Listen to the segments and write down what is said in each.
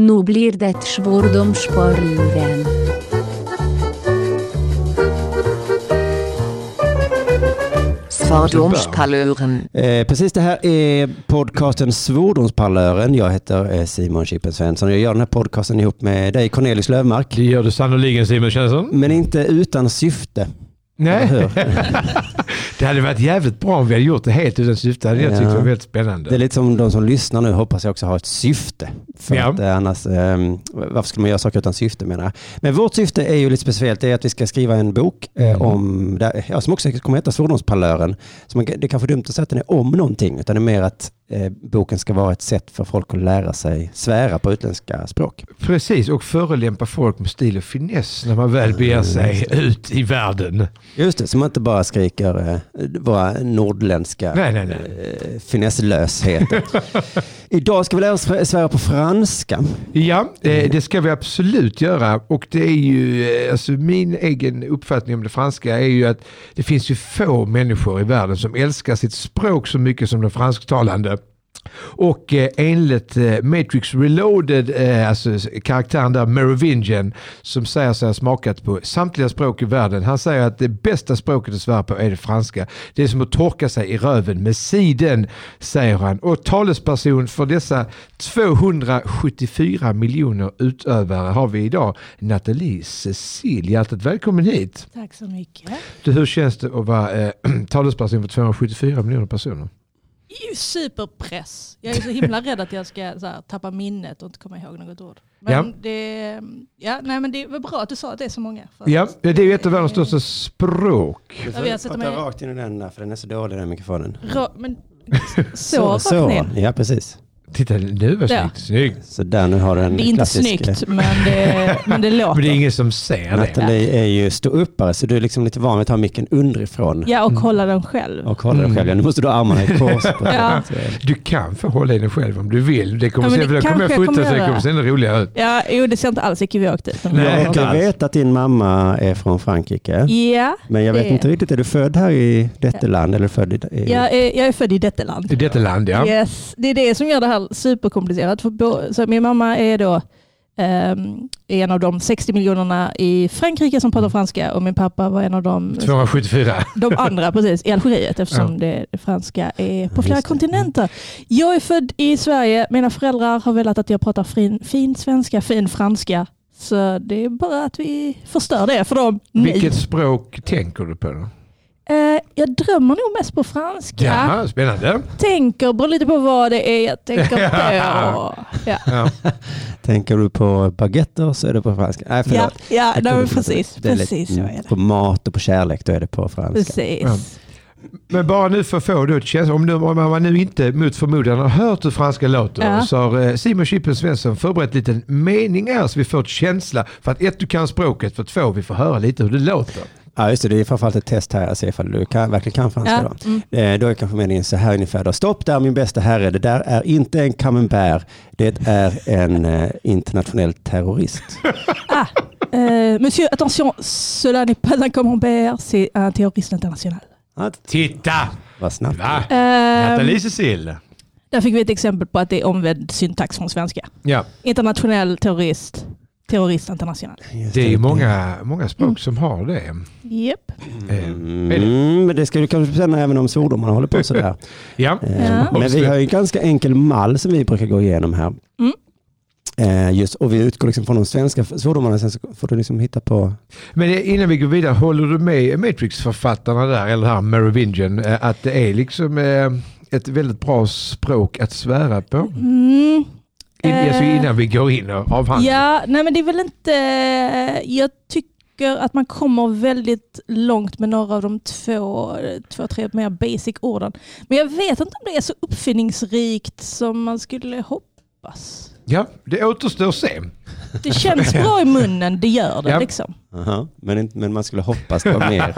Nu blir det svordomsparluren. Svordomspaluren. Eh, precis det här är podcasten Svordomsparlören. Jag heter eh, Simon Chippen Svensson. Jag gör den här podcasten ihop med dig Cornelis Lövmark. Det gör du sannoliken Simon Svensson. Men inte utan syfte. Nej. Det hade varit jävligt bra om vi hade gjort det helt utan syfte. Det hade jag tyckt var väldigt spännande. Det är lite som de som lyssnar nu hoppas jag också har ett syfte. För Ja. att, eh, annars, eh, varför skulle man göra saker utan syfte menar jag. Men vårt syfte är ju lite speciellt. Det är att vi ska skriva en bok eh, Mm. om, ja, som också kommer heta Svordomsparlören. Så man, det är kanske dumt att säga att den är om någonting. Utan det är mer att eh, boken ska vara ett sätt för folk att lära sig svära på utländska språk. Precis, och förolämpa folk med stil och finess när man väl beger sig ut i världen. Just det, så man inte bara skriker eh, våra nordländska Nej, nej, nej. eh, finesslösheter. Idag ska vi lära oss svära på franska. Ja, eh, det ska vi absolut göra. Och det är ju, eh, alltså min egen uppfattning om det franska är ju att det finns ju få människor i världen som älskar sitt språk så mycket som de fransktalande. Och eh, enligt eh, Matrix Reloaded, eh, alltså karaktären där Merovingian, som säger sig ha smakat på samtliga språk i världen. Han säger att det bästa språket att svära på är det franska. Det är som att torka sig i röven med siden, säger han. Och talesperson för dessa 274 miljoner utövare har vi idag, Nathalie Cecil. Hjärtligt välkommen hit. Tack så mycket. Du, hur känns det att vara eh, talesperson för 274 miljoner personer? Superpress. Jag är så himla rädd att jag ska så här, tappa minnet och inte komma ihåg något ord. Men, Ja. det, ja, nej, men det var bra att du sa att det är så många. Ja, det är ju ett av världens största språk. Ja, vi har sett Prata i- rakt in i den där, för den är så dålig den mikrofonen. Ra, men, så, rakt ner. Ja, precis. Titta nu vad Ja. snyggt. Snyggt. Så där nu har du en Det är inte klassisk... snyggt, men det, men det låter. Men det är ingen som ser det. Nathalie är ju ståuppare så du är liksom lite van vid att ha micken underifrån. Ja, och kolla den själv. Och hålla Mm. själv. Ja, Nu måste du ha armarna i kors. Ja. Du kan få hålla i den själv om du vill. Det kommer Ja, sen, det kommer jag fota kommer så det kommer se ännu roligare ut. Ja, jo, det ser inte alls ekivokt ut. Nej, Jag veta att din mamma är från Frankrike. Ja, Men jag vet inte riktigt, är du född här i detta land eller född i... i jag är, jag är född i detta land. I detta land ja. Yes, det är det som gör det här superkomplicerat. För så min mamma är då ehm, en av de 60 miljonerna i Frankrike som pratar franska och min pappa var en av de, 274. de andra precis, i Algeriet eftersom Ja. det, det franska är på flera kontinenter. Jag är född i Sverige. Mina föräldrar har velat att jag pratar fin, fin svenska, fin franska. Så det är bara att vi förstör det för dem. Vilket språk tänker du på då? Eh, jag drömmer nog mest på franska. Ja, spännande. Tänker, beror lite på vad det är jag tänker på. Ja. Ja. Tänker du på baguetter så är det på franska. Nej, Ja, ja nej, precis. det är lite- Precis så är det. På mat och på kärlek då är det på franska. Precis. Ja. Men bara nu för att få då ett känsla, om, nu, om man nu inte mot förmodan har hört hur franska låter Ja. så har eh, Simon Chippen Svensson förberett en liten mening här så vi får ett känsla för att ett, du kan språket, för två, vi får höra lite hur det låter. Ja, just det. Det är framförallt ett test här att se ifall du kan, verkligen kan franska. Ja. Då. Mm. Eh, då är kanske meningen så här ungefär. Då. Stopp där min bästa herre. Det där är inte en camembert. Det är en eh, internationell terrorist. Ah, euh, monsieur, attention, cela n'est pas un camembert, c'est un terroriste international. Titta! vad snabbt. Va? Ehm, Nathalie Cecil. där fick vi ett exempel på att det är omvänd syntax från svenska. Ja, Internationell terrorist, terrorist international. Det är många, många språk Mm. som har det. Yep. Eh, Mm, men det ska du kanske känna även om svordomarna håller på sådär. Ja, Eh, Ja. Men vi har ju en ganska enkel mall som vi brukar gå igenom här. Mm. Eh, just, och vi utgår liksom från de svenska svordomarna, sen så får du liksom hitta på... men innan vi går vidare, håller du med Matrix-författarna där, eller här Merovingian, att det är liksom ett väldigt bra språk att svära på? Mm. In, alltså Eh, innan vi går in och avhandlar. Ja, nej men det är väl inte... Jag tycker att man kommer väldigt långt med några av de två, två tre mer basic orden. Men jag vet inte om det är så uppfinningsrikt som man skulle hoppas. Ja, det återstår att se. Det känns bra i munnen, det gör det Ja. liksom. Aha, men, inte, men man skulle hoppas på mer.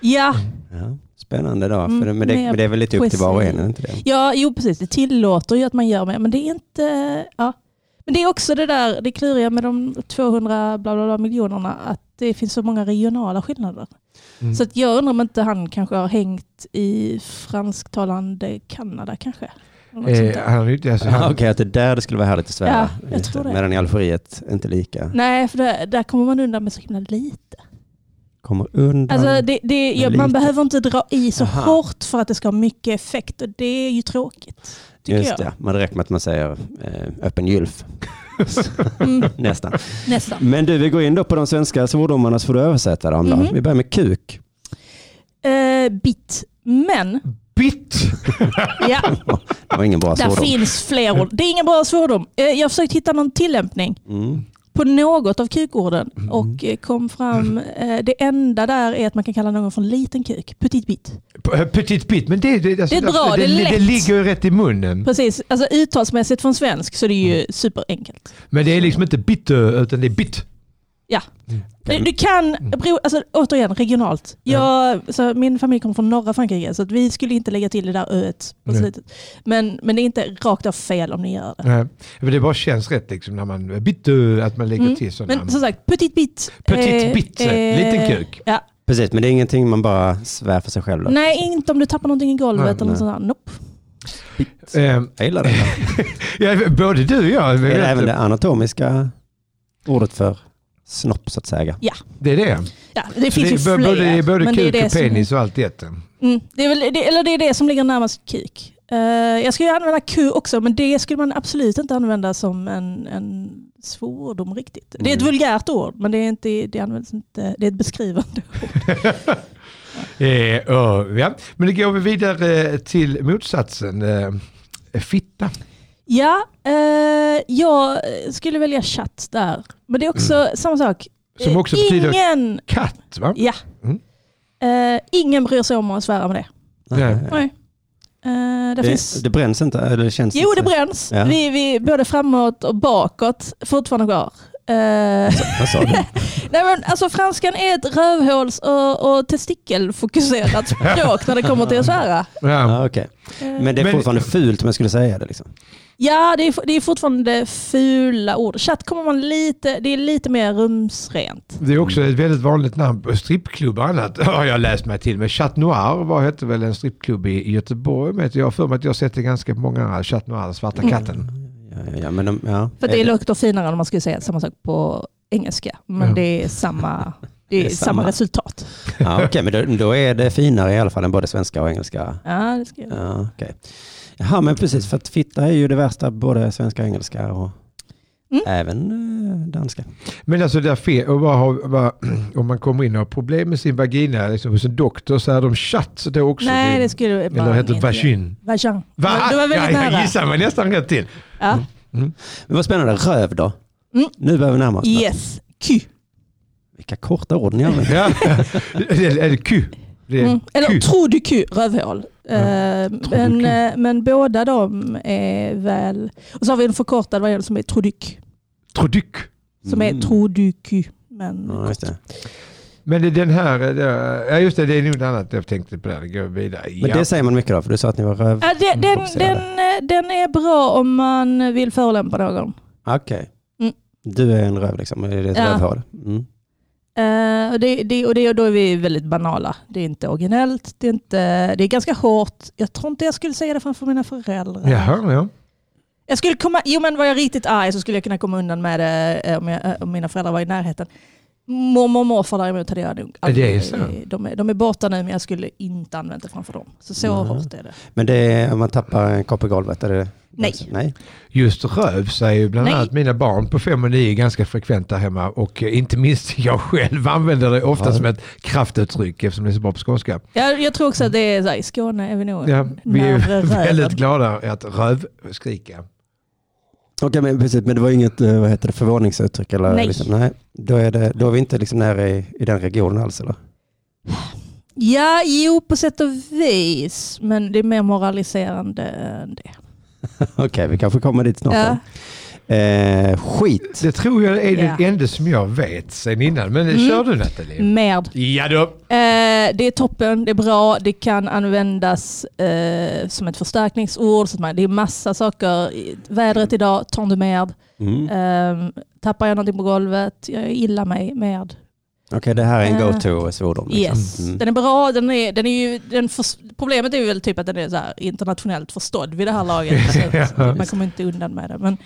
Ja, Ja, spännande då. Mm, För det, men, det, men det är väl lite upp till var och en, är det inte det? ja, jo precis. Det tillåter ju att man gör mer, men det är inte... Ja. Men det är också det där, det kluriga med de 200 bla bla bla miljonerna, att det finns så många regionala skillnader. Mm. Så att jag undrar om inte han kanske har hängt i fransktalande Kanada kanske. Eh, han, är inte- alltså, Ah, han, Okej, att det där det skulle vara härligt att svära. Ja, jag Just tror det. Medan i Algeriet inte lika. Nej, för där, där kommer man undan med så himla lite. Kommer undan. Alltså det, det, ja, man behöver inte dra i så Aha. hårt för att det ska ha mycket effekt och det är ju tråkigt. Just jag. det, man räcker med att man säger eh, öppen gylf. Mm, Nästan. nästan. Men du, vi går in då på de svenska svordomarna så får du översätta dem. Mhm. Vi börjar med kuk. Eh, bit. Men, Bitt! ja, Det var ingen bra svordom. finns fler ord. Det är ingen bra svordom. Eh, jag har försökt hitta någon tillämpning Mm. På något av kukorden och eh, kom fram, eh, det enda där är att man kan kalla någon för en liten kuk. Petit bit. P- Petit bit, men det, det, alltså, Det är bra, det, det det, lätt. ligger ju rätt i munnen. Precis, alltså uttalsmässigt från svensk så det är ju superenkelt. Men det är liksom inte bitte, utan det är bitt. Ja. Mm. Du, du kan, bero, alltså, återigen regionalt. Jag, så min familj kommer från norra Frankrike så att vi skulle inte lägga till det där öet på Nej. slutet. Men, men det är inte rakt av fel om ni gör det. Nej. Men det bara känns rätt liksom när man, bitte, att man lägger Mm. till sådana. Men som sagt, petit bit. Petit eh, bit, eh, liten kuk. Ja. Precis, men det är ingenting man bara svär för sig själv. Då. Nej, inte om du tappar någonting i golvet Nej, eller nej. något sånt där. Nope. Eh, Jag gillar det. ja, både du och jag. Är det även det anatomiska ordet för snopp så att säga? det är det. Ja, det finns det ju fler. både, det är både men det är kuk det och som- penis och allt i ett. Mm, det, är väl, det, eller det är det som ligger närmast kuk. Eh, jag skulle ju använda ku också, men det skulle man absolut inte använda som en, en svordom riktigt. Det är ett Mm. vulgärt ord, men det är, inte, det används inte, det är ett beskrivande ord. Eh, och, ja. Men det går vi vidare till motsatsen. Eh, fitta. Ja, eh, jag skulle välja chatt där. Men det är också samma sak. Som också Eh, betyder ingen, katt va? Ja. Mm. Eh, ingen bryr sig om att svära med det. Nej. Nej. Eh, det, Det, finns... det bränns inte? Eller det känns Jo, det bränns. Ja. Vi, vi, både framåt och bakåt fortfarande kvar. Eh, Vad sa du? nej men, alltså, franskan är ett rövhåls och, och testikelfokuserat språk när det kommer till att svära. Ja. Ja, okej. Eh, Men det är Men- fortfarande fult om jag skulle säga det. Liksom. Ja, det är, det är fortfarande fula ord. Chatt kommer man lite, det är lite mer rumsrent. Det är också ett väldigt vanligt namn på strippklubbar annat har jag läst mig till. Men Chat Noir var, hette väl en strippklubb i Göteborg. Men jag har för mig att jag har sett det ganska många. Chat Noir, Svarta Mm. katten. Ja, ja, ja, men de, ja. För det låter finare om man skulle säga samma sak på engelska. Men Ja. det är samma, det är Det är samma. samma. resultat. Ja, okej, men då, då är det finare i alla fall än både svenska och engelska. Ja, det ska jag. Ja, okej. Jaha, men precis, för att fitta är ju det värsta, både svenska och engelska och Mm. även eh, danska. Men alltså där fe- och vad har, vad, om man kommer in och har problem med sin vagina liksom, hos en doktor så är de chatt då också. Nej, det skulle Eller heter det vagin? Vagin. Va? Du var väldigt ja, jag nära. gissar mig nästan rätt till. Ja. Men vad spännande, röv då? Mm. Nu börjar vi närma oss. Yes. Ky. Vilka korta ord ni använder. Ja. är, det- är det Q? Det är Mm. Eller tror du ky, rövhål. Eh, men, eh, men båda de är väl... Och så har vi en förkortad variant som är trodyk. Trodyk. Som är Mm. trodyky. Men Ja, det. Men det är den här, eh, det- ja just det, det är nog något annat jag tänkte på där. Det går vidare. Men Ja. det säger man mycket då, för du sa att ni var röv... Ja, den, den, den, den är bra om man vill förolämpa någon. Okej. Mm. Du är en röv liksom, är det ett Ja. rövhål? Mm. Och det, det, och det, då är vi väldigt banala. Det är inte originellt, det är, inte, det är ganska hårt. Jag tror inte jag skulle säga det framför mina föräldrar. Jaha, ja. Jag skulle komma, jo men var jag riktigt arg så skulle jag kunna komma undan med det eh, om, jag, eh, om mina föräldrar var i närheten. Mormor och morfar däremot hade jag nog Ja, det är aldrig- så. De är, de är borta nu men jag skulle inte använt det framför dem. Så så hårt är det. Men det är om man tappar en kopp i golvet? Är det... Nej. Nej. Just röv säger bland Nej. annat mina barn på 5 och 9 ganska frekvent där hemma och eh, inte minst jag själv använder det ofta Ja. som ett kraftuttryck eftersom det är så bra på skånska. Jag, jag tror också att det är så här, i Skåne är vi nog Ja, vi är väldigt glada att rövskrika. Okej, men, precis, men det var inget eh, vad heter det, förvåningsuttryck? Eller, Nej. Liksom, nej. Då, är det, då är vi inte liksom nära i, i den regionen alls eller? Ja, jo på sätt och vis. Men det är mer moraliserande än det. Okej, vi kanske kommer dit snart. Ja. Eh, skit. Det tror jag är Ja. det enda som jag vet sen innan. Men Mm. kör du Nathalie? Med. Ja då. Eh, det är toppen, det är bra, det kan användas eh, som ett förstärkningsord. Så att man, det är massa saker. Vädret idag, tant de merde. Mm. Eh, tappar jag någonting på golvet, jag gillar mig med. Okej, det här är en Eh, go-to svordom. liksom. Yes, Mm. den är bra. Den är, den är ju, den förs- problemet är ju väl typ att den är så här internationellt förstådd vid det här laget. Så att Ja. man kommer inte undan med det. Men,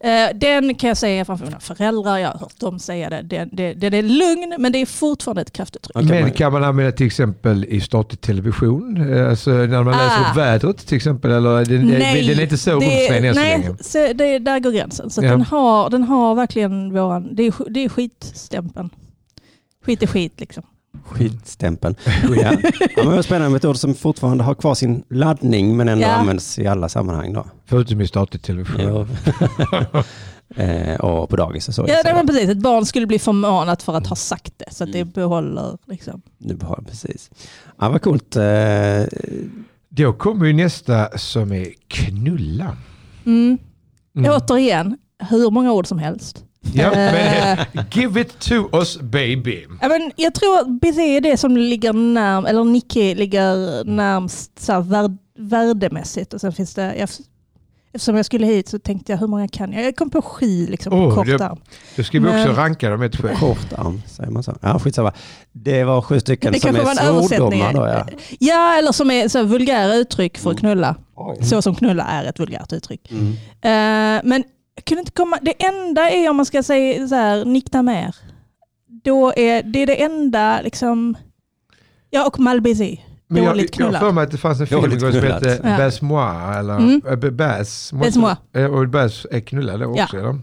eh, den kan jag säga framför mina föräldrar, jag har hört dem säga det. Den, det, den är lugn men det är fortfarande ett kraftuttryck. Okej, Men man- kan man använda till exempel i statlig television? Eh, Alltså när man läser Ah. upp vädret till exempel? Eller är den, Nej, den är inte så rumsren än så länge? nej, så det, där går gränsen. Så Ja. den, har, den har verkligen våran, det är, det är skitstämpeln. Skit är skit liksom. Skitstämpeln. Ja. Ja, men spännande med ett ord som fortfarande har kvar sin laddning men ändå Ja. används i alla sammanhang. Då. Förutom i statlig television. Eh, och på dagis och så. Ja, det var precis. Ett barn skulle bli förmanat för att ha sagt det. Så att det Mm. behåller liksom. Nu har precis. Ja, vad coolt. Eh, Då kommer ju nästa som är knulla. Mm. Mm. Återigen, hur många ord som helst. Ja, men, Eh. give it to us baby. Men jag tror att BC är det som ligger närm, eller Nicke ligger närmst så här, värd, värdemässigt. Och sen finns det, jag, eftersom jag skulle hit så tänkte jag hur många kan jag? Jag kom på sju liksom, på Åh, kort det- arm. Då ska vi Men- också ranka dem ett själv. kortarm, säger man så? Ja, skitsamma. Det var sju stycken Det som är svordomar då, ja. Ja, eller som är så här, vulgära uttryck för att Mm. knulla. Så som knulla är ett vulgärt uttryck. Mm. Eh, men kunde inte komma, det enda är om man ska säga så här, nikta mer. Då är det är det enda liksom, ja och Malbisi. Men jag, Dåligt jag har för mig att det fanns en film Dåligt som hette Ja. Moi. Eller Mm. äh, Bass. Bass Moi. Eh, Och Bass är knullade också. eller?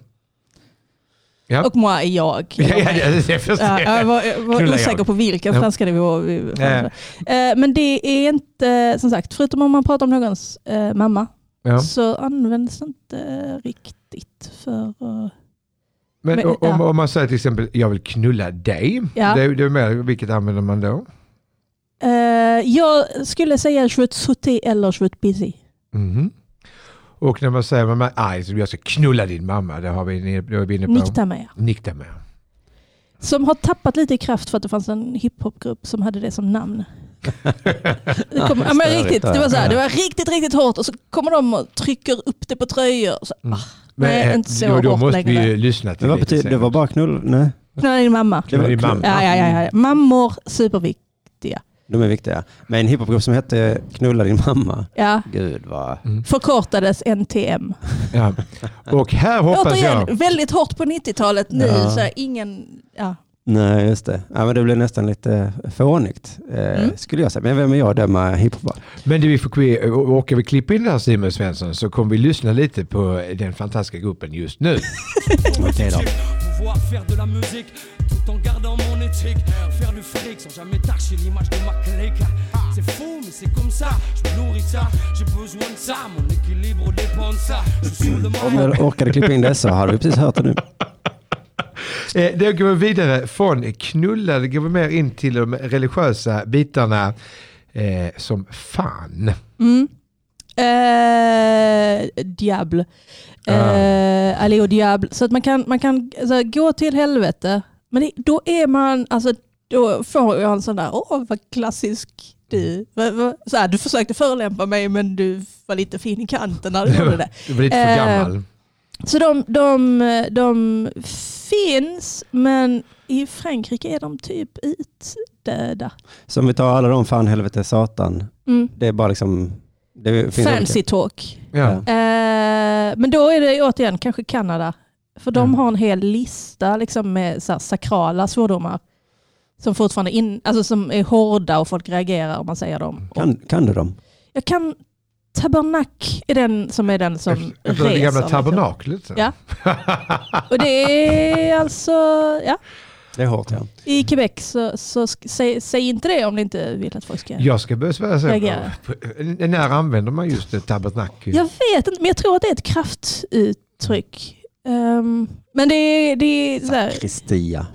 Ja. Och moi är jag. Ja, ja, det, det förstår Ja, jag. jag var, jag var osäker jag. på vilken Ja. franska det var. vi- Ja. Eh, Men det är inte, som sagt, förutom om man pratar om någons eh, mamma, Ja. så används det inte riktigt för... eh, Men Men, om, ja. om man säger till exempel jag vill knulla dig. Ja. Det, är- det är mer, vilket använder man då? eh, jag skulle säga je veux eller je baiser. Mhm. Och när man säger mig arg så jag ska knulla din mamma. Det har vi, då är vi inne på. Nikta med. Nikta med. Som har tappat lite i kraft för att det fanns en hiphopgrupp som hade det som namn. Det, kom, ja, men riktigt, det, var så här, det var riktigt, riktigt hårt och så kommer de och trycker upp det på tröjor. Och så, Mm. ah, Nej, eh, inte så då, då hårt måste vi längre. ju lyssna till vad lite betyder det? var bara knull? Nej. Knulla din mamma. Knulla din mamma. Ja, ja, ja, ja. Mammor, superviktiga. De är viktiga. Men en hiphopgrupp som hette Knulla din mamma. Ja. Gud vad... Mm. Förkortades NTM. Ja. Och här hoppas Återigen, jag... väldigt hårt på 90-talet nu. Ja. Så ingen, ja. Nej, just det. Ja, men det blev nästan lite fånigt, eh, Mm. skulle jag säga. Men vem är jag att döma hiphop? Men det vi får, vi- orkar vi klippa in det här Simon Svensson så kommer vi lyssna lite på den fantastiska gruppen just nu. Okej då. Pouvoir faire de la musique tout en gardant mon éthique. Faire du fric sans jamais tâcher l'image de ma clique. C'est fou, mais c'est comme ça. Je me nourris ça, j'ai besoin de ça. Mon équilibre dépend de ça. Je suis le Om jag orkade klippa in det så hade vi precis hört det nu. Eh, Då går vi vidare från knulla, det går vi mer in till de religiösa bitarna eh, som fan. Mm. Eh, diable. Ah. Eh, allez au diable. Så att man kan, man kan alltså, gå till helvete. Men det, då är man, alltså då får jag en sån där, åh vad klassisk du. Så här, du försökte förolämpa mig men du var lite fin i kanten när du gjorde det. Du var lite för Eh, gammal. Så de, de, de finns men i Frankrike är de typ utdöda. Så om vi tar alla de fan, helvete, satan. Mm. Det är bara liksom... Det finns Fancy talk. Ja. Eh, men då är det återigen kanske Kanada. För de Mm. har en hel lista liksom, med så här, sakrala svordomar. Som fortfarande in, alltså, som är hårda och folk reagerar om man säger dem. Kan, kan du dem? jag kan... Tabernak är den som är den som Efter, efter det reser. gamla liksom. tabernaklet. Ja. Och det är alltså... Ja. Det är hårt ja. I Quebec så, så säg, säg inte det om ni inte vill att folk ska... Jag ska börja svära på- När använder man just det tabernakel? Jag vet inte, men jag tror att det är ett kraftuttryck. Ehm, men det är, det är så här, Kristia.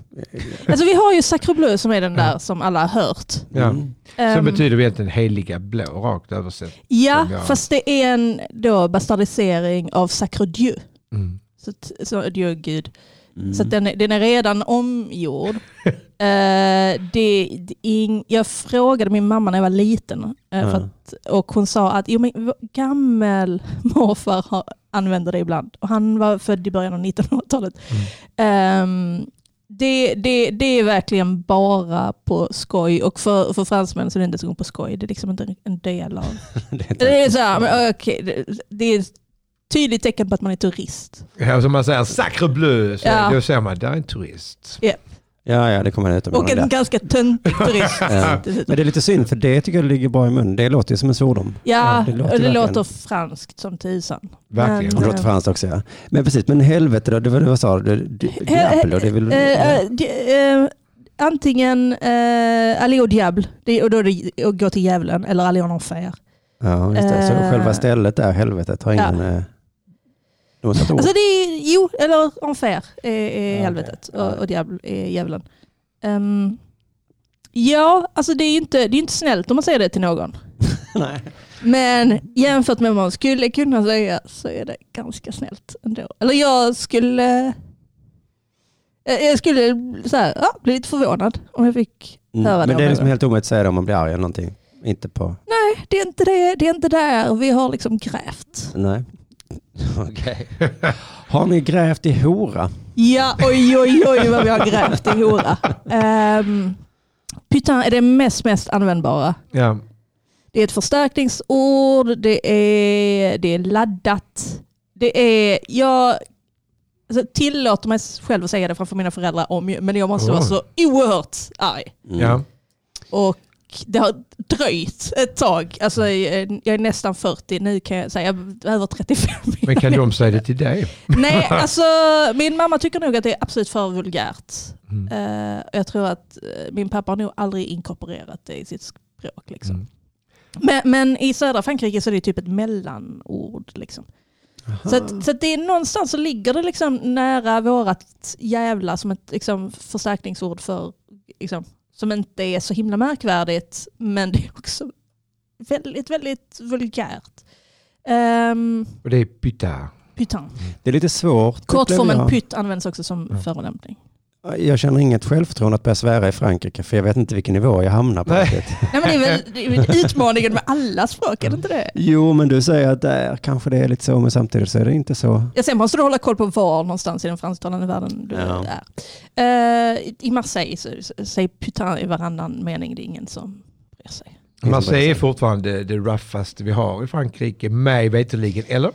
Alltså vi har ju Sacre Bleu som är den där som alla har hört. Ja. Mm. Som Ehm, betyder egentligen heliga blå, rakt översatt. Ja, jag- fast det är en då bastardisering av Sacre Dieu. Mm. Så, så Dieu Gud. Mm. Så att den, är- den är redan omgjord. Eh, det, det, ing, jag frågade min mamma när jag var liten för Ja. att, och hon sa att jo, men, gammel morfar har, använder det ibland. Och han var född i början av 1900-talet. Mm. Ehm, det, det, det är verkligen bara på skoj och för, för fransmän så är det inte så på skoj. Det är liksom inte en del av... Det är Det är, så här, men, okej, det, det är ett tydligt tecken på att man är turist. Ja, som man säger sacre bleu, så Ja. då säger man där är en turist. Ja, ja, det kommer han ut Och en ganska töntig turist. Ja. Men det är lite synd för det tycker jag ligger bra i mun. Det låter ju som en svordom. Ja, det det låter och det verkligen. låter franskt som tusan. Verkligen. Det Men, låter eh, franskt också ja. Men precis, men helvete då, det var det vad sa du? Det- det- Diablo, det är väl... Di- antingen uh, Allé au diable, det, och då är det att gå till djävulen, eller Allé enfer. Ja, just det. Så eh, själva stället där, helvetet, har ingen... eh, Satt ord. Alltså det är, jo, eller enfer är, är Ja, helvetet och, och är djävulen. Ehm, ja, alltså det är ju inte, det är inte snällt om man säger det till någon. Nej. Men jämfört med vad man skulle kunna säga så är det ganska snällt ändå. Eller jag skulle eh, jag skulle så här, ja, bli lite förvånad om jag fick Mm. höra det. Men det är om liksom helt omöjligt att säga det om man blir arg eller någonting. Inte på... Nej, det är, inte det, det är inte där vi har liksom grävt. Nej. Okej. Har ni grävt i hora? Ja, oj oj oj vad vi har grävt i hora. Um, Putain är det mest, mest användbara. Ja. Det är ett förstärkningsord, det är, det är laddat. Det är, jag alltså, tillåter mig själv att säga det framför mina föräldrar om, men jag måste Oj. vara så oerhört arg. Mm. ja. Och det har dröjt ett tag. Alltså, jag jag är nästan 40, nu kan jag säga jag är över 35. Men kan de säga det till dig? Nej, alltså min mamma tycker nog att det är absolut för vulgärt. Mm. Eh, jag tror att eh, min pappa har nog aldrig inkorporerat det i sitt språk. Liksom. Mm. Men, men i södra Frankrike så är det typ ett mellanord. Liksom. Så, att, så att det är någonstans så ligger det liksom nära vårat jävla som ett liksom, förstärkningsord för, liksom, som inte är så himla märkvärdigt, men det är också väldigt, väldigt vulgärt. Um, Och det är pytta. putain. Det är lite svårt. Kortformen pytt används också som förolämpning. Jag känner inget självförtroende att börja svära i Frankrike för jag vet inte vilken nivå jag hamnar på. Nej. Nej, men det är väl det är väl utmaningen med alla språk, är det inte det? Jo, men du säger att där kanske det är lite så, men samtidigt så är det inte så. Ja, sen måste du hålla koll på var någonstans i den fransktalande världen du Ja. är. Eh, I Marseille så säger putain i varannan mening, det är ingen som bryr sig. Marseille är fortfarande det ruffaste vi har i Frankrike, mig veterligen. Eller?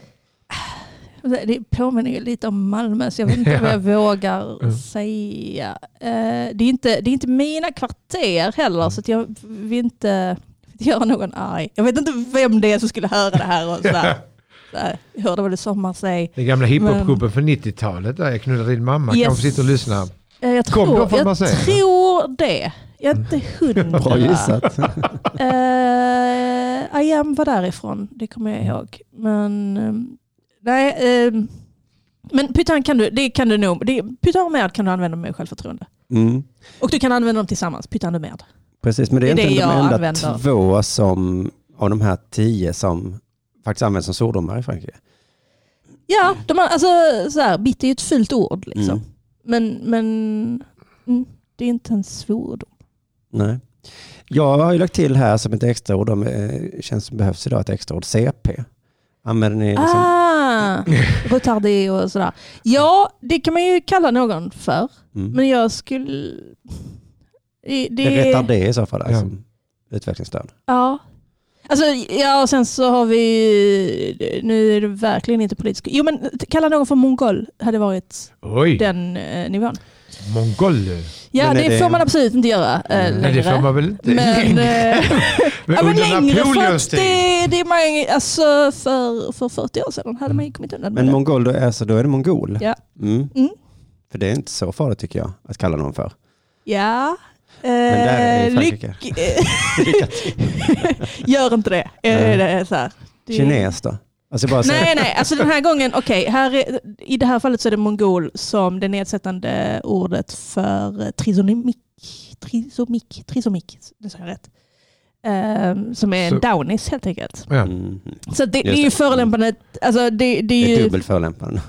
Det påminner ju lite om Malmö, så jag vet inte vad jag vågar Mm. säga. Eh, det, är inte, det är inte mina kvarter heller, så att jag vill inte, göra någon arg. Jag vet inte vem det är som skulle höra det här. Och sådär. Jag hörde vad du sa Marseille. Den gamla hiphopgruppen från 90-talet där jag knullade din mamma Yes. kanske sitter och lyssnar. Eh, Jag Kom tror, de från jag tror det. Jag är inte hundra. Bra gissat. Uh, I am var därifrån, det kommer jag ihåg. Men ehm, nej, ehm, men putain kan du, det kan du nog, det, putain och med kan du använda med självförtroende. Mm. Och du kan använda dem tillsammans, putain och med. Precis, men det är Det är inte det de enda använder. två som, av de här tio som faktiskt används som svordomar i Frankrike. Ja, de har, alltså, så här, bitter är ju ett fult ord liksom. Mm. Men, men mm, det är inte en svordom. Nej. Jag har ju lagt till här som ett extra ord, om, eh, känns som behövs idag, ett extra ord, CP. Använder ni liksom, Ah, retardé och sådär. Ja, det kan man ju kalla någon för. mm. Men jag skulle... Det, det är retardé i så fall, alltså, Ja. utvecklingsstörd. Ja. Alltså, ja, och sen så har vi... Nu är det verkligen inte politiskt... Jo, men kalla någon för mongol hade varit Oj, den eh, nivån. Mongol. Ja, Men det, det- får man absolut inte göra eh, Nej, Nej, det får längre. man väl inte. Men, eh, Men ja, men längre för det, det är man, alltså för, för 40 år sedan hade man ju kommit undan med Men det. mongol, då är, så då är det mongol? Ja. Mm. Mm. För det är inte så farligt tycker jag, att kalla någon för. Ja. där är det Eh, Frankrike. lyck- Gör inte det. Är så här. Det- Kines då? Alltså bara så, Nej, nej, alltså den här gången, okej, här är, i det här fallet så är det mongol som det nedsättande ordet för trisomik, trisomik, trisomik, det sa jag rätt. Ehm, som är Så- downis helt enkelt. Ja. Mm. Så det, det Just är ju det. förolämpande, alltså det, det är Det är ju, dubbelt förolämpande.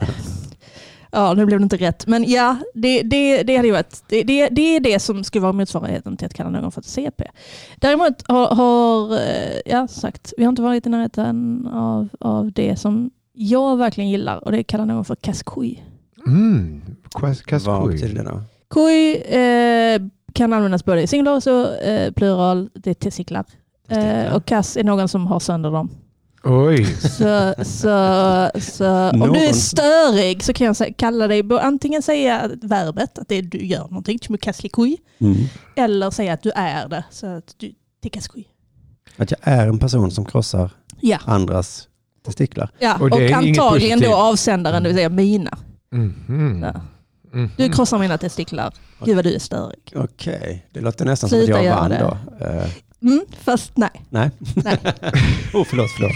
Ja nu blev det inte rätt, men ja, det, det, det hade ju varit, det, det, det är det som skulle vara motsvarigheten till att kalla någon för ett CP. Däremot har, har eh, ja sagt, vi har inte varit i närheten av, av det som jag verkligen gillar och det kallar någon för kaskoj. Mm. Vad betyder Kaskoj. det då? Kuj eh, kan användas både i singular och så, eh, plural, det är testiklar. Eh, och kass är någon som har sönder dem. Oj. Så, så, så om Någon- du är störig så kan jag säga, kalla dig, antingen säga verbet, att det är, du gör någonting, Mm. eller säga att du är det, så att du tikaskui. Att jag är en person som krossar Ja, andras testiklar. ja. Och och, antagligen då avsändaren, det vill säga mina. Mhm. Ja. Mhm. Du krossar mina testiklar, gud vad du är störig. Okej, det låter nästan Sluta som att jag vann då. Mm, fast nej. nej. Nej. oh, förlåt, förlåt.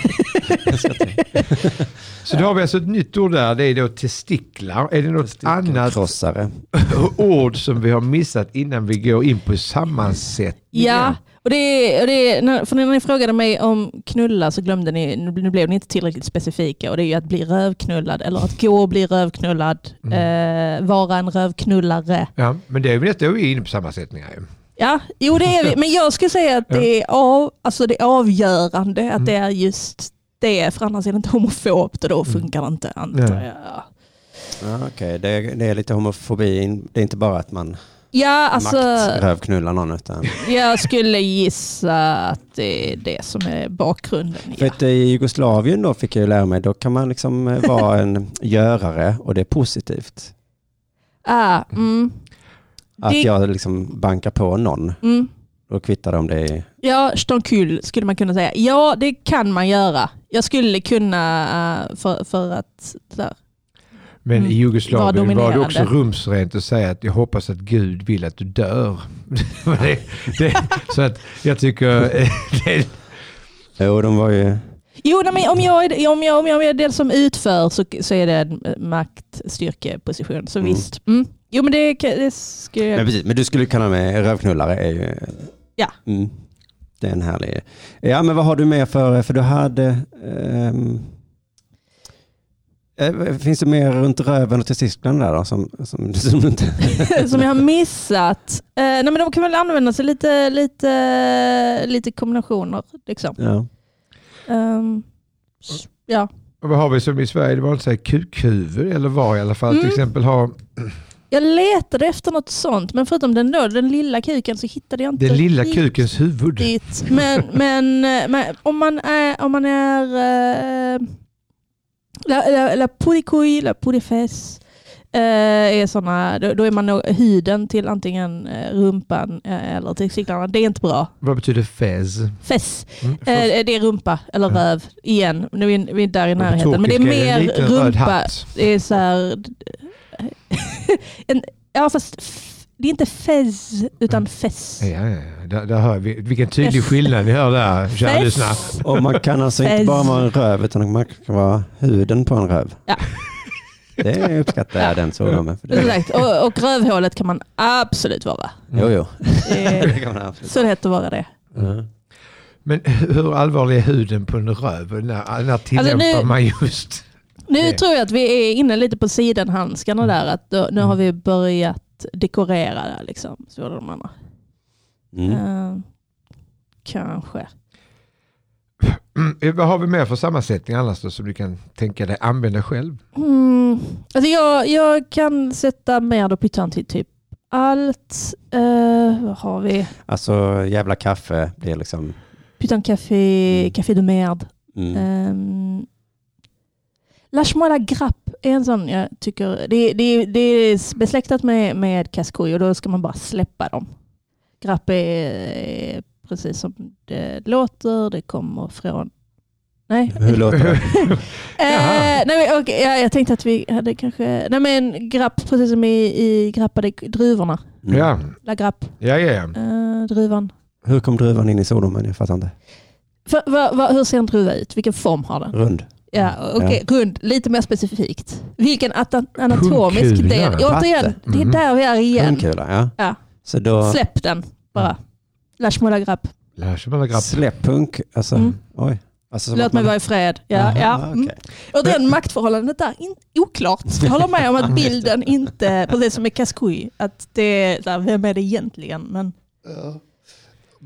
Så då har vi alltså ett nytt ord där, det är då testiklar. Är det något annat Krossare. ord som vi har missat innan vi går in på sammansättningen? Ja, och det, och det, för när ni frågade mig om knulla så glömde ni, nu blev ni inte tillräckligt specifika och det är ju att bli rövknullad eller att gå och bli rövknullad, eh, vara en rövknullare. Ja, men det är väl detta vi är inne på sammansättningar. ju. Ja, jo det är vi, men jag skulle säga att det är, av, alltså det är avgörande att det är just det, för annars är det inte homofobt och då funkar det inte antar jag. Ja, Okej, det, är- det är lite homofobi. Det är inte bara att man Ja, alltså maktrövknullar någon utan... jag skulle gissa att det är det som är bakgrunden. För Ja. att i Jugoslavien då fick jag ju lära mig, då kan man liksom eh, vara en görare och det är positivt. Ah, mm, Att Det- jag liksom bankar på någon. mm. Då kvittar det om det är... Ja, stonkyl skulle man kunna säga. Ja, det kan man göra. Jag skulle kunna eh, för, för att... Där. Men Mm. i Jugoslavien Var var det också rumsrent att säga att jag hoppas att Gud vill att du dör. det, det, så att jag tycker... eh, det, Jo, de var ju... Jo, nej, men om jag, är, om, jag, om jag är den som utför så, så är det en maktstyrkeposition. Så Mm. visst. Mm. Jo, men det, det Men, jag... precis, men du skulle kalla mig rövknullare. Är ju, Ja. Mm, det är en härlig... Ja, men vad har du mer för... För du hade... eh, finns det mer runt röven och testiklarna där då? Som, som, som du inte... som jag har missat. Eh, nej, men de kan väl använda sig lite, lite, lite kombinationer. Liksom. Ja. S- ja. och vad har vi som i Sverige? Det var inte så här kukhuvud eller var i alla fall. Till Mm. exempel ha Jag letade efter något sånt, men förutom den, då, den lilla kuken så hittade jag inte den lilla riktigt kukens huvud. Men, men, eh, men om man är, om man är eh, la, la, la purikui, la purifes, eh, är såna, då, då är man nog huden till antingen rumpan eller testiklarna. Det är inte bra. Vad betyder fez? Fess, Mm. det är rumpa eller Ja. röv igen. Nu är vi är där i närheten. Men det är mer rumpa. Det är så här... en, ja fast f- det är inte fez utan fess. Ja, ja, ja. Där, där hör vi. Vilken tydlig Fez. skillnad ni hör där, kära Fess. lyssnare. Och man kan alltså inte Fez. bara vara en röv utan man kan vara huden på en röv. Ja. Det uppskattar jag Ja. den svordomen. för det- Exakt. Och, och rövhålet kan man absolut vara. Jo, jo. Det Det kan man absolut. så lätt att vara det. Ja. Men hur allvarlig är huden på en röv? När, när tillämpar Alltså, nu- man just... Nu Det. tror jag att vi är inne lite på sidenhandskarna där. Att då, nu har vi börjat dekorera där liksom. Svordomarna. Mm. Eh, kanske. Mm, vad har vi mer för sammansättning annars då som du kan tänka dig använda själv? Mm. Alltså jag, jag kan sätta mer då pyttan till typ allt. Uh, vad har vi? Alltså jävla kaffe blir liksom... Pyttan café, Mm. café de merde. Mm. Um, Lâche-moi la grappe är en sån jag tycker, det, det, det är besläktat med, med kaskoj och då ska man bara släppa dem. Grappe är, är precis som det låter, det kommer från... Nej, Hur låter det? Eh, nej men, okej, ja, jag tänkte att vi hade kanske... Nej men grapp, precis som i, i grappade druvorna. Mm. Ja, La grapp, ja, ja. ja. eh, druvan. Hur kom druvan in i svordomen? Jag fattar inte. För, va, va, hur ser en druva ut? Vilken form har den? Rund. Ja, okej, rund. Lite mer specifikt. Vilken anatomisk Pungkula. del? Återigen, det är Mhm. där vi är igen. Pungkula, ja. Ja. Så då... Släpp den bara. Lâche-moi la grappe. Lär sig bara grapp. Släpp punk. Alltså, Mm. oj. Alltså, Låt att mig man- vara i fred. Ja, Aha, ja. okej. Mm. Och den maktförhållandet där, in, oklart. Jag håller med om att bilden inte, precis som med Kaskui, att det är, där, vem är det egentligen? Men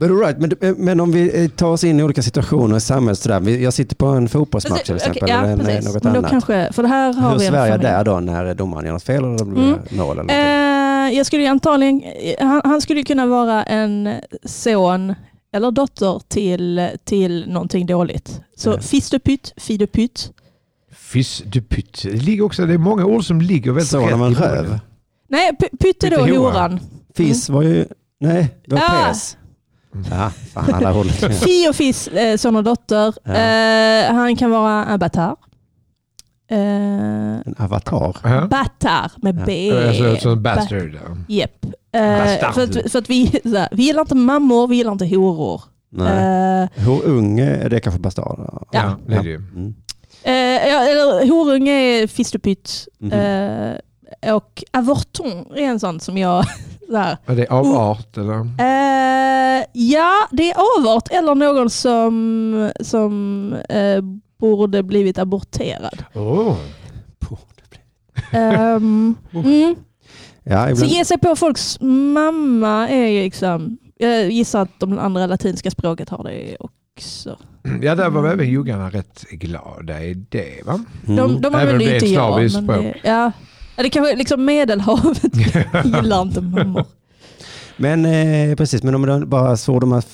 But all right, men, men om vi eh, tar oss in i olika situationer i samhället sådär. Jag sitter på en fotbollsmatch till Okej, exempel. ja, eller precis. något Men då annat. kanske, för det här har Hur vi jag familj. där då när domaren gör något fel eller blir Mm. mål? Eller någonting? jag skulle ju antagligen, han, han skulle ju kunna vara en son eller dotter till, till någonting dåligt. Så Ja. fistepytt, fidepytt. Fiss du pytt. Det, ligger också, det är många ord som ligger väldigt Son av en röv. Nej, pytt är då horan. Fiss var ju... Nej, det var Ah. pes. Ja, fan alla håll. Fi och Fiss, eh, son och dotter. Ja. Eh, han kan vara en batar. Eh, En avatar. Ja. batar med Ja. B. Alltså, som en Ba- bastard. ja. Japp. Eh, Bastard. för, att, för att vi, så här, vi gillar inte mammor, vi gillar inte horor. Nej. Eh, Hur ung är det kanske bastard? Ja. Ja, det är det ju. Mm. eh, ja, eller horunge är fistepytt. Mhm. Eh, och avorton är en sån som jag... Så här, Är det avart eller? Ja, det är avart eller någon som, som eh, borde blivit aborterad. Oh. Ehm, mm. Ja, Så ge sig på folks mamma är ju liksom... Jag gissar att de andra latinska språket har det också. Ja, där var även juggarna rätt glada i det va? mm. De, de använder det ju är inte jag. Men det. Ja, det kanske liksom Medelhavet gillar inte mammor. Men eh, precis, men om man bara svordomar,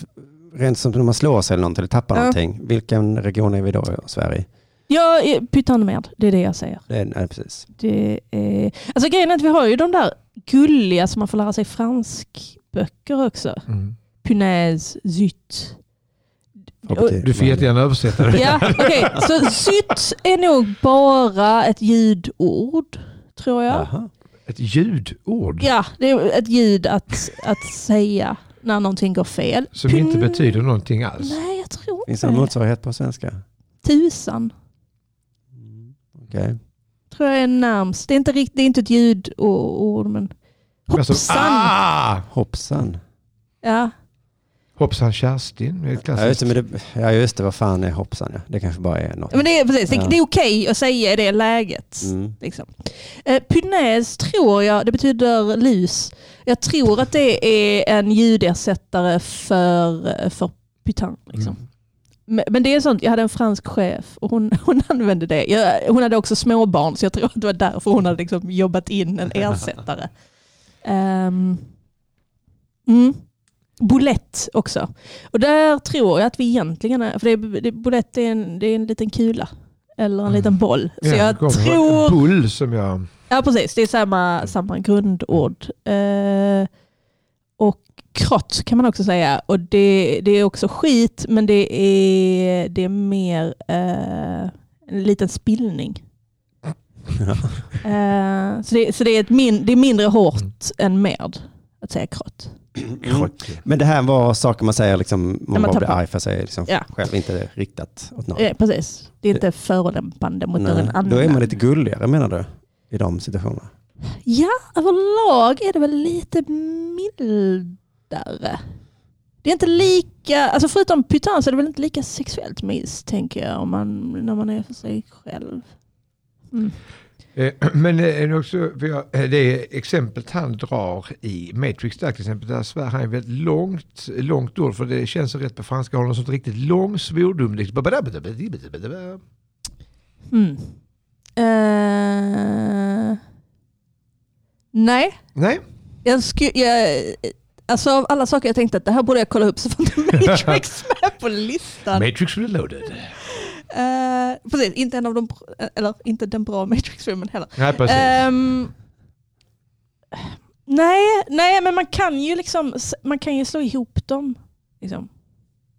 rent som när man slår sig eller någonting, eller tappar Ja. någonting, vilken region är vi då i Sverige? Ja, pyttan med. Det är det jag säger. Det är, nej, precis. Det är... Alltså grejen är att vi har ju de där gulliga som man får lära sig franskböcker också. Mm. Punaise, zut. Vad betyder Du får jättegärna översätta det. Ja, okej. Så zut är nog bara ett ljudord, tror jag. Jaha. Ett ljudord Ja, det är ett ljud att, att säga när någonting går fel. som inte betyder någonting alls. Nej, jag tror Finns det inte någon det. motsvarighet på svenska? Tusan Okej. tror jag är närmst. Det är inte, det är inte ett ljudord, men Alltså, hoppsan. ah! Hoppsan. Ja. Hoppsan Kerstin. Är ett Ja just, det, men det, ja just det, vad fan är hoppsan? Ja. Det kanske bara är något. Men det är, precis, det, Ja. det är okej att säga i det läget. Mm. Liksom. Eh, Punaise tror jag, det betyder lus. Jag tror att det är en ljudersättare för, för pytan. Liksom. Mm. Men, men det är sånt, jag hade en fransk chef och hon, hon använde det. Jag, hon hade också småbarn så jag tror att det var därför hon hade liksom jobbat in en ersättare. Um, mm. Boulette också. Och där tror jag att vi egentligen är, för det, är- det, boulette är en, det är en liten kula. Eller en Mm. liten boll. Så Ja, jag tror... Bull som jag... Ja precis, det är samma, samma grundord. Eh, och krott kan man också säga. Och det, det är också skit men det är, det är mer eh, en liten spillning. Eh, så det, så det, är ett min, det är mindre hårt än med att säga krott. Krott. Men det här var saker man säger liksom, man, man bara blir arg för sig liksom, Ja. själv, inte riktat åt någon. Eh, precis, det är inte förolämpande mot någon annan. Då är man lite gulligare menar du? I de situationerna? Ja, överlag är det väl lite mildare. Det är inte lika, alltså förutom pytan så är det väl inte lika sexuellt misstänker jag om man, när man är för sig själv. Mm. Eh, Men eh, är också, jag, eh, det exemplet han drar i Matrix där till exempel, där svär han väldigt långt, långt ord för det känns så rätt på franska, har något sånt riktigt lång svordom. Mm. Eh, nej, Nej, jag sku, jag, alltså av alla saker jag tänkte att det här borde jag kolla upp så får inte Matrix med på listan. Matrix reloaded. Eh, precis, inte en av de, eller inte den bra Matrix-filmen heller. Nej, precis. Ehm, nej, nej, men man kan ju liksom man kan ju slå ihop dem. Liksom.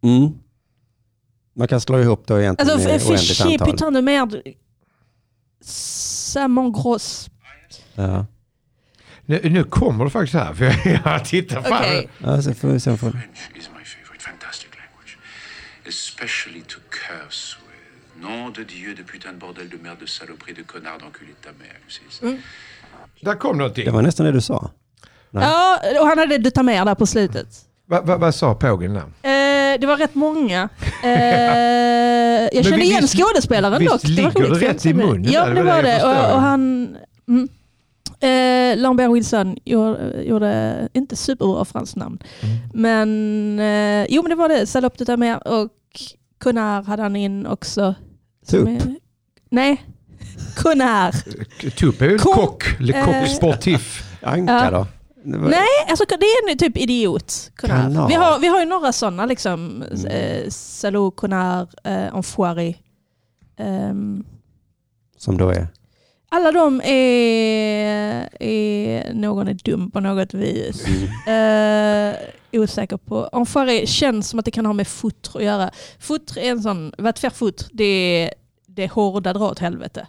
Mm. Man kan slå ihop då egentligen Alltså, med oändligt antal. putain de merde. Samon gross. Ja. nu, nu kommer det faktiskt här, för jag, tittar fan. Okej. Ja, så får vi se om får... French is my favorite fantastic language, especially to curse. Nom de Dieu, de putain de bordel de merde de saloperie de connard d'enculé de ta mère. see. Där kom någonting. Det var nästan det du sa. Nej. Ja, och han hade du ta med där på slutet. Va, va, vad sa pågen där? Eh, det var rätt många. Eh, jag kände vi- igen visst- skådespelaren visst dock. Var ligger det rätt i munnen Ja, det var det. Och, och han... Mm. Eh, Lambert Wilson gjorde, gjorde inte superbra franskt namn. Mm. Men eh, jo men det var det. Salope de ta mère och Connard hade han in också. Som Tup. är- Nej, Connard. Tup är ju en Ko- kock, le coq eh, sportif. Anka Ja. då? Var- Nej, alltså det är nu typ idiot. Vi, har, vi har ju några sådana liksom. Mm. Eh, Salou, Konar, eh, Enfoiré. Ehm, Som då är... alla de är, är någon är dum på något vis. Eh, osäker på. Enfoiré känns som att det kan ha med fotre att göra. Fotre är en sån, vad faire fotre, det är det hårda dra åt helvete.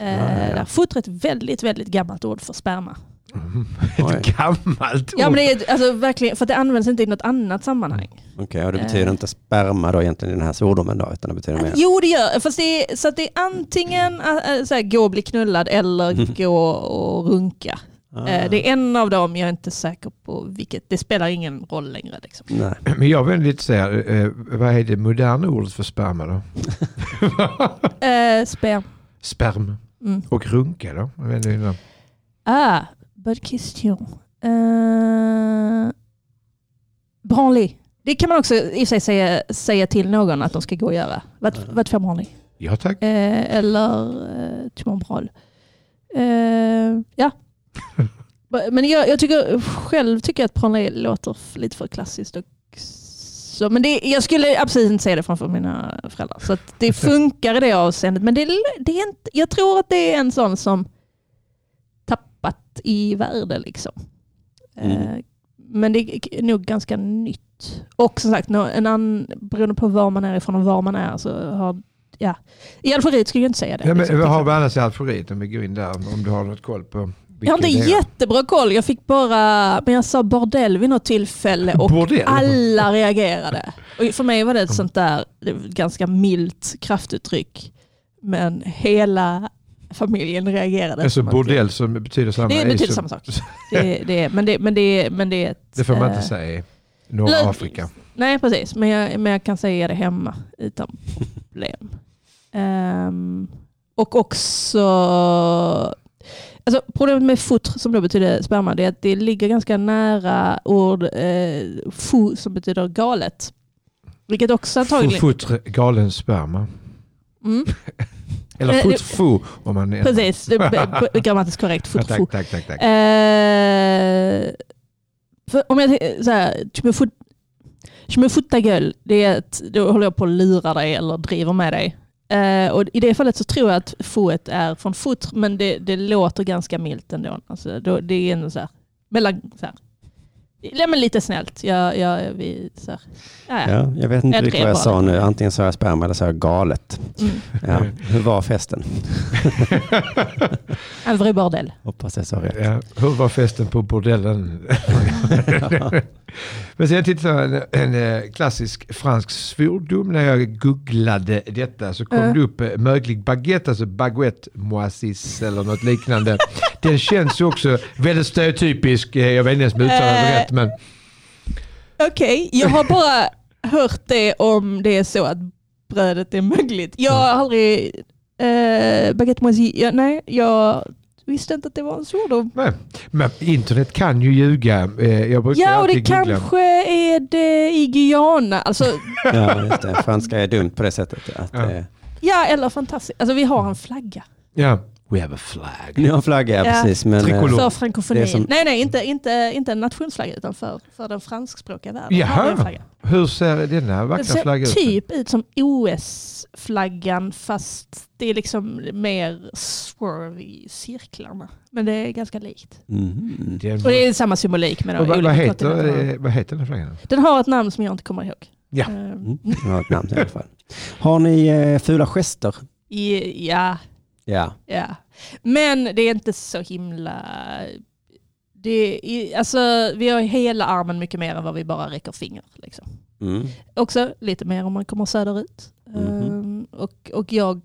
Eh, Ja, ja, ja. där. Fotre är ett väldigt, väldigt gammalt ord för sperma. Ett gammalt Ja ord. men det är alltså verkligen, för att det används inte i något annat sammanhang. Okej, och det betyder Eh. inte sperma då egentligen i den här svordomen då, utan det betyder mer... Jo det gör fast det är, så att det är antingen äh, så här, gå och bli knullad eller Mm. gå och runka. Ah. Eh, Det är en av dem, jag är inte säker på vilket. Det spelar ingen roll längre. Liksom. Nej. Men jag vill lite säga, eh, vad är det moderna ordet för sperma då? Eh, sperm. Sperm. Mm. Och runka då? Inte. Ah, bonne question. Uh, branly. Det kan man också i och för sig säga, säga till någon att de ska gå och göra. Vad vad för branly? Ja tack. Eh, eller eh, tu m'en branle. Eh, ja. Men jag, jag tycker själv tycker jag att branly låter lite för klassiskt. Och så, men det, jag skulle absolut inte säga det framför mina föräldrar. Så att det funkar i det avseendet. Men det, det är inte, jag tror att det är en sån som i värde. Liksom. Mm. Eh, men det är nog ganska nytt. Och som sagt, en annan, beroende på var man är ifrån och var man är så har ja. I Algeriet skulle jag inte säga det. Ja, men, liksom, vad har exempel. vi annars i Algeriet om vi går in där? Om du har något koll på jag har inte vilka det är. jättebra koll. Jag fick bara, men jag sa bordell vid något tillfälle och Bordell? alla reagerade. Och för mig var det ett sånt där ganska milt kraftuttryck. Men hela familjen reagerade. Alltså bordell som betyder samma. Det är betyder som- samma sak. Det, det, men, det, men, det, men det är ett... Det får man inte säga i norra Afrika. Nej, precis. Men jag, men jag kan säga det hemma utan problem. Ehm, och också... Alltså, problemet med fotre, som då betyder sperma, det är att det ligger ganska nära ord eh, fou, som betyder galet. Vilket också antagligen... Fotre galen sperma. Mm, Eller Eh, foot fu om man är... precis, grammatiskt korrekt. Ja, Fotre fou. tack, tack, tack. tack. Eh, om jag tänker så här, gueule, det är att då håller jag på att lura dig eller driver med dig. Eh, och I det fallet så tror jag att fouet är från fot, men det, det låter ganska milt ändå. Alltså, då, det är ändå så här, mellan, så här. Ja, men lite snällt. Jag, jag, vi, så här. Ja, ja. Ja, jag vet inte riktigt vad jag sa nu. Antingen sa jag sperma eller sa jag galet. Mm. Ja. Hur var festen? Un vrai bordel. Hoppas jag sa rätt. Ja, hur var festen på bordellen? Men sen tittade jag en, en eh, klassisk fransk svordom. När jag googlade detta så kom Ja. det upp eh, möglig baguette, alltså baguette moisis eller något liknande. Den känns ju också väldigt stereotypisk. Eh, Jag vet inte ens om jag uttalar det rätt. Men Okej, jag har bara hört det om det är så att brödet är mögligt. Jag har aldrig... Eh, baguette moisi, ja, nej, jag visste inte att det var en svordom. Nej, men internet kan ju ljuga. Eh, Jag brukar Ja, och det googla. kanske är det i Guyana. Alltså, Ja, just det. Franska är dumt på det sättet. Att, Ja. eh, ja, eller fantastiskt. Alltså vi har en flagga Ja. We have a flag. ni har en flagga, ja, Ja. precis. Men, Tricolor. eh, för frankofonin. som- Nej, nej, inte, inte, inte en nationsflagga utan för, för den franskspråkiga världen. Jaha. Hur ser denna Den vackra ser flagga ut? typ ut som OS-flaggan fast det är liksom mer swerve i cirklarna. Men det är ganska likt. mhm. Den- Och det är samma symbolik med vad, vad, heter, eh, vad heter den flaggan? Den har ett namn som jag inte kommer ihåg. Ja. Eh, Mm. Jag har ett namn i alla fall. Har ni eh, fula gester? i- ja, Ja. ja. Men det är inte så himla... Det är, alltså, vi har hela armen mycket mer än vad vi bara räcker finger. Liksom. Mm. Också lite mer om man kommer söderut. Mhm. Eh, och, och jag,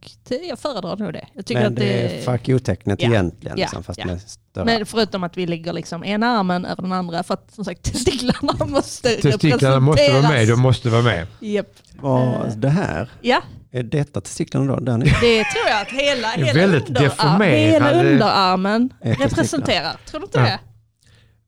jag föredrar nog det. Jag tycker Men att det det är fuck you-tecknet Ja. egentligen, Ja. liksom, fast Ja. med större. Men förutom att vi lägger liksom ena armen över den andra för att som sagt testiklarna måste Testiklarna måste vara med, de måste vara med. Japp. Vad, det här, Ja, är detta testiklarna då? Där det tror jag att hela, är hela, väldigt underarm, hela underarmen Är testiklar. representerar. Tror du inte Ja. det?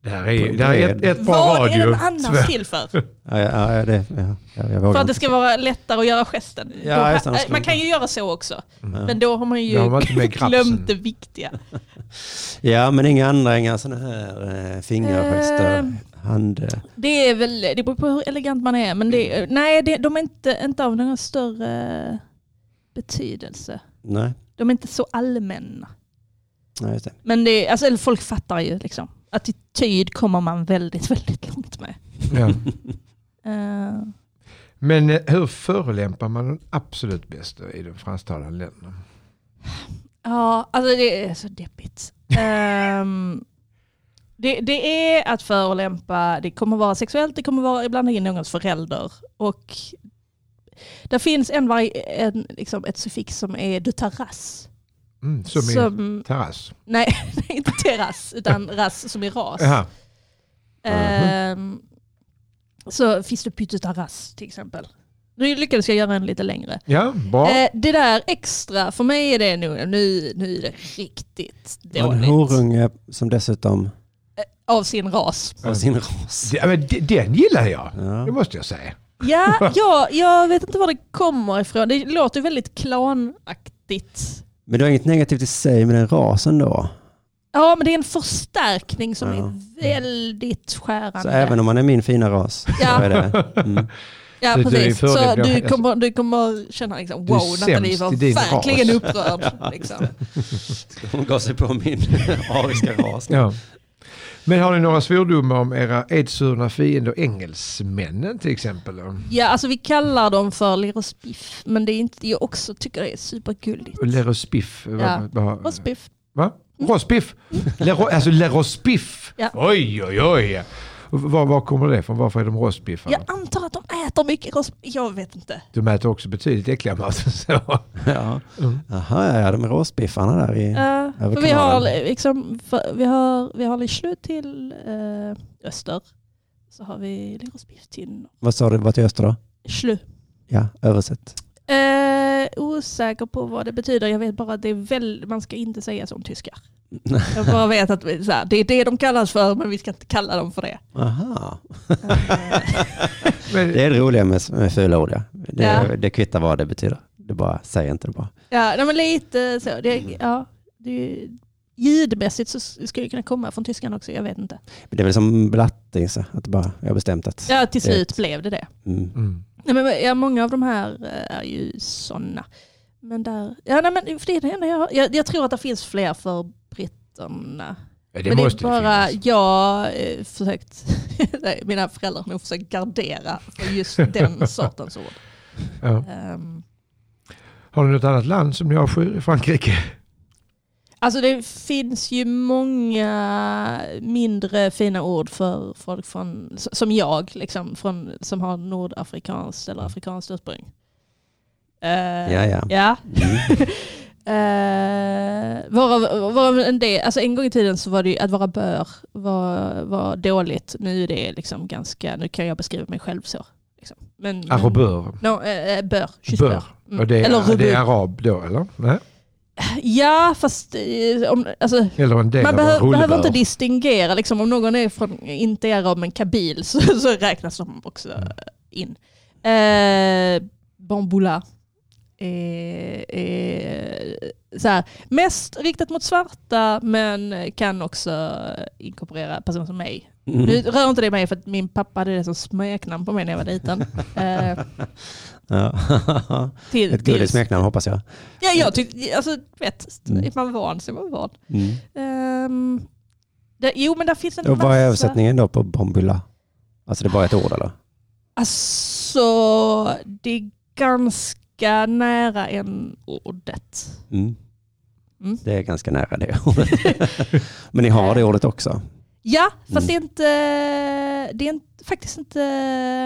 Det här är, det här är ett, ett bra Vad är radio. den annars till för? Ja, ja, det, ja, ja, jag vågar För att det inte. ska vara lättare att göra gesten. Ja, Då- äh, ska man man- kan ju göra så också. Ja. Men då har man ju har glömt det viktiga. Ja, men inga andra, inga sådana här eh, fingergester, Eh. Hand... eh, Det är väl, det beror på hur elegant man är, men det, nej, det, de är inte, inte av någon större betydelse. Nej, De är inte så allmänna. nej just det. Men det, alltså, eller folk fattar ju liksom. Attityd kommer man väldigt, väldigt långt med. Ja. Eh, Men eh, hur förolämpar man den absolut bästa i de fransktalande länderna? ja, alltså det är så deppigt. Ehm, det, det är att förolämpa, det kommer vara sexuellt, det kommer vara ibland in någons förälder. Och det finns en, en liksom ett suffix som är du terrass. Mm, som Som, terrass. nej, inte terrass, utan rass som är ras. Jaha. Ehm, så finns det pytte terrass till exempel. Nu lyckades jag göra en lite längre. Ja, bra. Eh, det där extra, för mig är det nog, nu, nu är det riktigt Och en dåligt. horunge som dessutom Av sin ras. har sin ras. Ja, men de- den gillar jag. Ja. Det måste jag säga. Ja, ja, jag vet inte var det kommer ifrån. Det låter väldigt klanaktigt. Men du har inget negativt i sig med den rasen då? Ja, men det är en förstärkning som Ja. är väldigt skärande. Så även om man är min fina ras Ja. så är det... Mm. Ja, Så du är precis. Så du kommer, du kommer känna liksom, Du är wow, Nathalie sämst var i din verkligen ras. upprörd. Liksom. Hon gav sig på min ariska ras. Ja. Men har ni några svordomar om era edsurna fiender engelsmännen till exempel? Ja, alltså vi kallar dem för Lerospiff, men det är inte, jag också tycker det är supergulligt. Och Le Rospiff? vad- Ja. Rospiff. Va? Rospiff? Le, Ro- alltså Le Rospiff? Ja. Oj, oj, oj. Var, var kommer det ifrån? Varför är de rostbiffar? Jag antar att de äter mycket rospiff. Jag vet inte. De äter också betydligt äckligare mat än så. Ja. Mm. Jaha, ja, de är råsbiffarna där i... Uh, vi, har, liksom, för, vi har, vi har Lichlu till eh, öster. Så har vi Lerospiff till. Vad sa du, vad till öster då? Schlu. Ja, översätt. Eh, osäker på vad det betyder. Jag vet bara att det är väl, man ska inte säga så om tyskar. Jag bara vet att vi, så här, det är det de kallas för men vi ska inte kalla dem för det. Aha. Det är det roliga med, med fula ord, ja. Det, Ja. det kvittar vad det betyder. Du bara, säg inte det bara. ja, nej, men lite så. Det, ja, det, ljudmässigt så skulle det kunna komma från tyskan också. Jag vet inte. Men det är väl som blatting, så att det bara, jag har bestämt att... Ja, till slut Det- blev det det. Mm. mm. Nej, men, ja, många av de här eh, är ju sådana. Men där, ja, nej, men för det är det enda jag, jag, jag tror att det finns fler för britterna. Ja, det men det är det bara finnas. jag eh, försökt, mina föräldrar har nog försökt gardera för just den sortens ord. Ja. Ehm, Har ni något annat land som ni avskyr i Frankrike? Alltså det finns ju många mindre fina ord för folk från, som jag, liksom, från, som har nordafrikanskt eller afrikanskt ursprung. Eh, Ja, ja. ja. Mm. Eh, varav, varav en, del, alltså en gång i tiden så var det ju att vara bör var, var dåligt. Nu är det liksom ganska, nu kan jag beskriva mig själv så. Liksom. Men, men, no, eh, bör. Kyss Bör. bör. Mm. Och det är, Eller det är arab då eller? Nej? Ja, fast eh, om, alltså, Eller en del man av behö, en rullebör? behöver inte distingera. Liksom, om någon är från, inte är arab men kabil så, så räknas de också Mm. in. Eh, Bamboula så här, mest riktat mot svarta men kan också inkorporera personer som mig. Mm. Nu rör inte det mig för att min pappa hade det som smeknamn på mig när jag var liten. Eh, Ja. till, Ett gulligt smeknamn hoppas jag. Ja, jag tyckte, alltså vet, Mm. är man van så är man van. Mm. Ehm, det, jo men där finns en Och vad är massa- översättningen då på bombula? Alltså det är bara ett ord eller? Alltså, det är ganska nära en ordet. Mm. Mm. Det är ganska nära det ordet. Men ni har det ordet också? Ja, fast Mm. det är inte, det är inte, faktiskt inte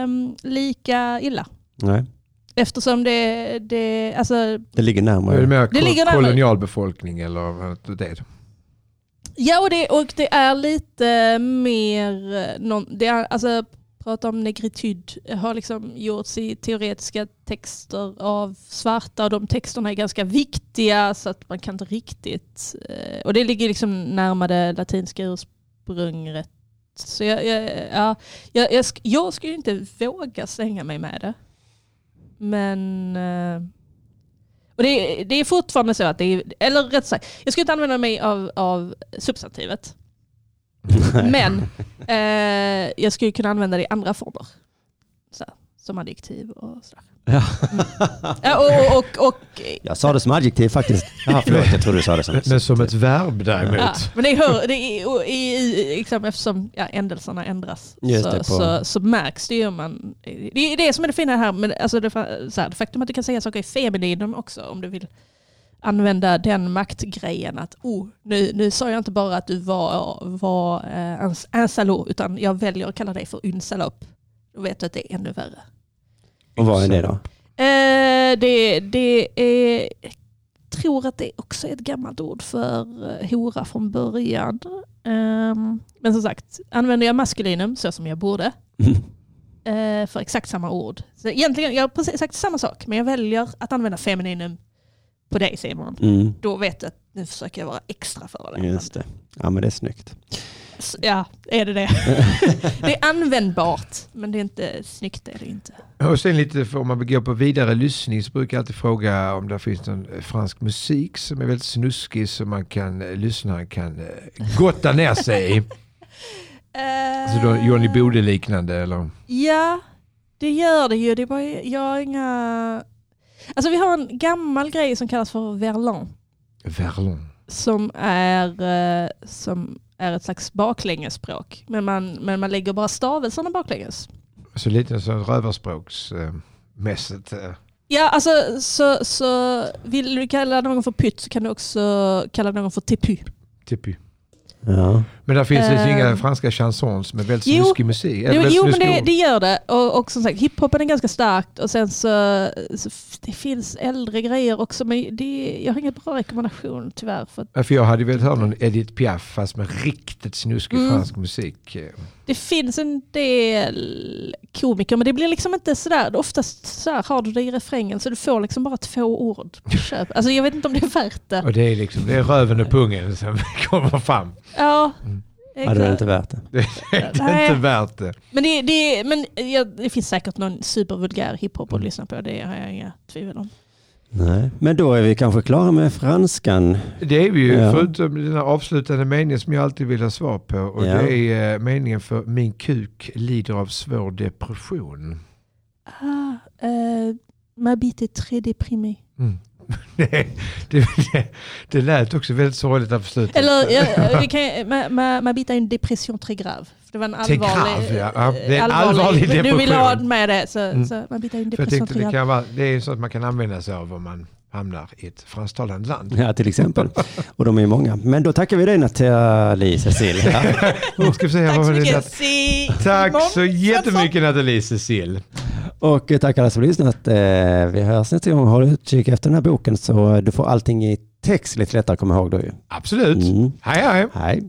um, lika illa. Nej, Eftersom det, det alltså, det ligger Är det närmare. mer Det ligger närmare. kolonialbefolkning eller det ja och det, och det är lite mer, någon, det är, alltså prata om negritud har liksom gjorts i teoretiska texter av svarta och de texterna är ganska viktiga så att man kan inte riktigt, eh, och det ligger liksom närmare latinska ursprunget. Så jag, jag, ja, jag, jag, jag skulle inte våga slänga mig med det. Men, eh, Och det, är- det är fortfarande så att det är, eller rätt sagt, jag ska inte använda mig av, av substantivet. Men eh, jag skulle kunna använda det i andra former. Så, som adjektiv och sådär. Ja. Ja, och, och, och, Jag sa det som adjektiv faktiskt. Ja, förlåt, jag trodde du sa det som Men, men som ett verb däremot. ja, men det hör, det är, i, i, liksom, eftersom ja, ändelserna ändras så, så, så märks det ju man... Det är det som är det fina här, men alltså det, så här, det faktum att du kan säga saker i femininum också om du vill använda den maktgrejen att oh, nu, nu sa jag inte bara att du var, var eh, en, utan jag väljer att kalla dig för une salope. Då vet du att det är ännu värre. Och vad är det då? Eh, det, det är, jag tror att det också är ett gammalt ord för eh, hora från början. Ehm, men som sagt, använder jag maskulinum så som jag borde eh, för exakt samma ord. Så egentligen, jag har precis sagt samma sak, men jag väljer att använda femininum på dig Simon. Mm, Då vet du att nu försöker jag vara extra för dig. just det. Ja, men det är snyggt. Ja, är det det? det är användbart, men det är inte snyggt. Är det inte. Och sen lite, för om man vill gå på vidare lyssning så brukar jag alltid fråga om det finns någon eh, fransk musik som är väldigt snuskig som man kan, eh, lyssnaren kan eh, gotta ner sig i. Alltså då Johnny Bode liknande eller? Ja, det gör det ju. Det är bara, jag har inga... Alltså vi har en gammal grej som kallas för verlan. Verlon. Som är, eh, som är ett slags baklängesspråk. Men man, men man lägger bara stavelserna baklänges. Så lite så rövarspråksmässigt. eh. Ja, alltså så, så vill du kalla någon för pytt så kan du också kalla någon för tepu. Typ. Ja. Men där finns Ehm. inga franska chansons med väldigt Jo. snuskig musik. Jo, eller jo men det, det gör det. Och, och som sagt, hiphopen är ganska starkt och sen så, så det finns äldre grejer också. Men det, jag har ingen bra rekommendation tyvärr. För Ja, för jag hade velat höra någon Edith Piaf fast med riktigt snuskig Mm. fransk musik. det finns en del komiker men det blir liksom inte sådär. Oftast så här har du det i refrängen så du får liksom bara två ord på köp. Alltså jag vet inte om det är värt det. Och det är liksom, det är röven och pungen som kommer fram. Ja, ja, det är inte värt det. Det är inte värt det. Men, det, det, men ja, det finns säkert någon supervulgär hiphop att lyssna på. Det har jag inga tvivel om. Nej. Men då är vi kanske klara med franskan. Det är vi ju, Ja. förutom den här avslutande meningen som jag alltid vill ha svar på. Och Ja. det är eh, meningen för min kuk lider av svår depression. Ah, euh, ma bite est très déprimée. Mm. det, det, det, lät också väldigt sorgligt där på slutet. Eller, ja, vi kan, ma, ma, ma bite a une dépression très grave. Det var en allvarlig... grave, ja. Det är en eh, allvarlig Du vill ha depression. med det, så, Mm. så ma bite a une För jag tänkte det, vara, det är så att man kan använda sig av om man hamnar i ett fransktalande land. Ja, till exempel. Och de är ju många. Men då tackar vi dig Nathalie Cecil. Ja. Ska här, Tack så mycket. Si, Tack så jättemycket Nathalie Cecil. Och eh, tack alla som lyssnat. Eh, Vi hörs nästa gång. Håll utkik efter den här boken så du får allting i text lite lättare att komma ihåg då ju. Absolut. Mm. Hej hej. Hej.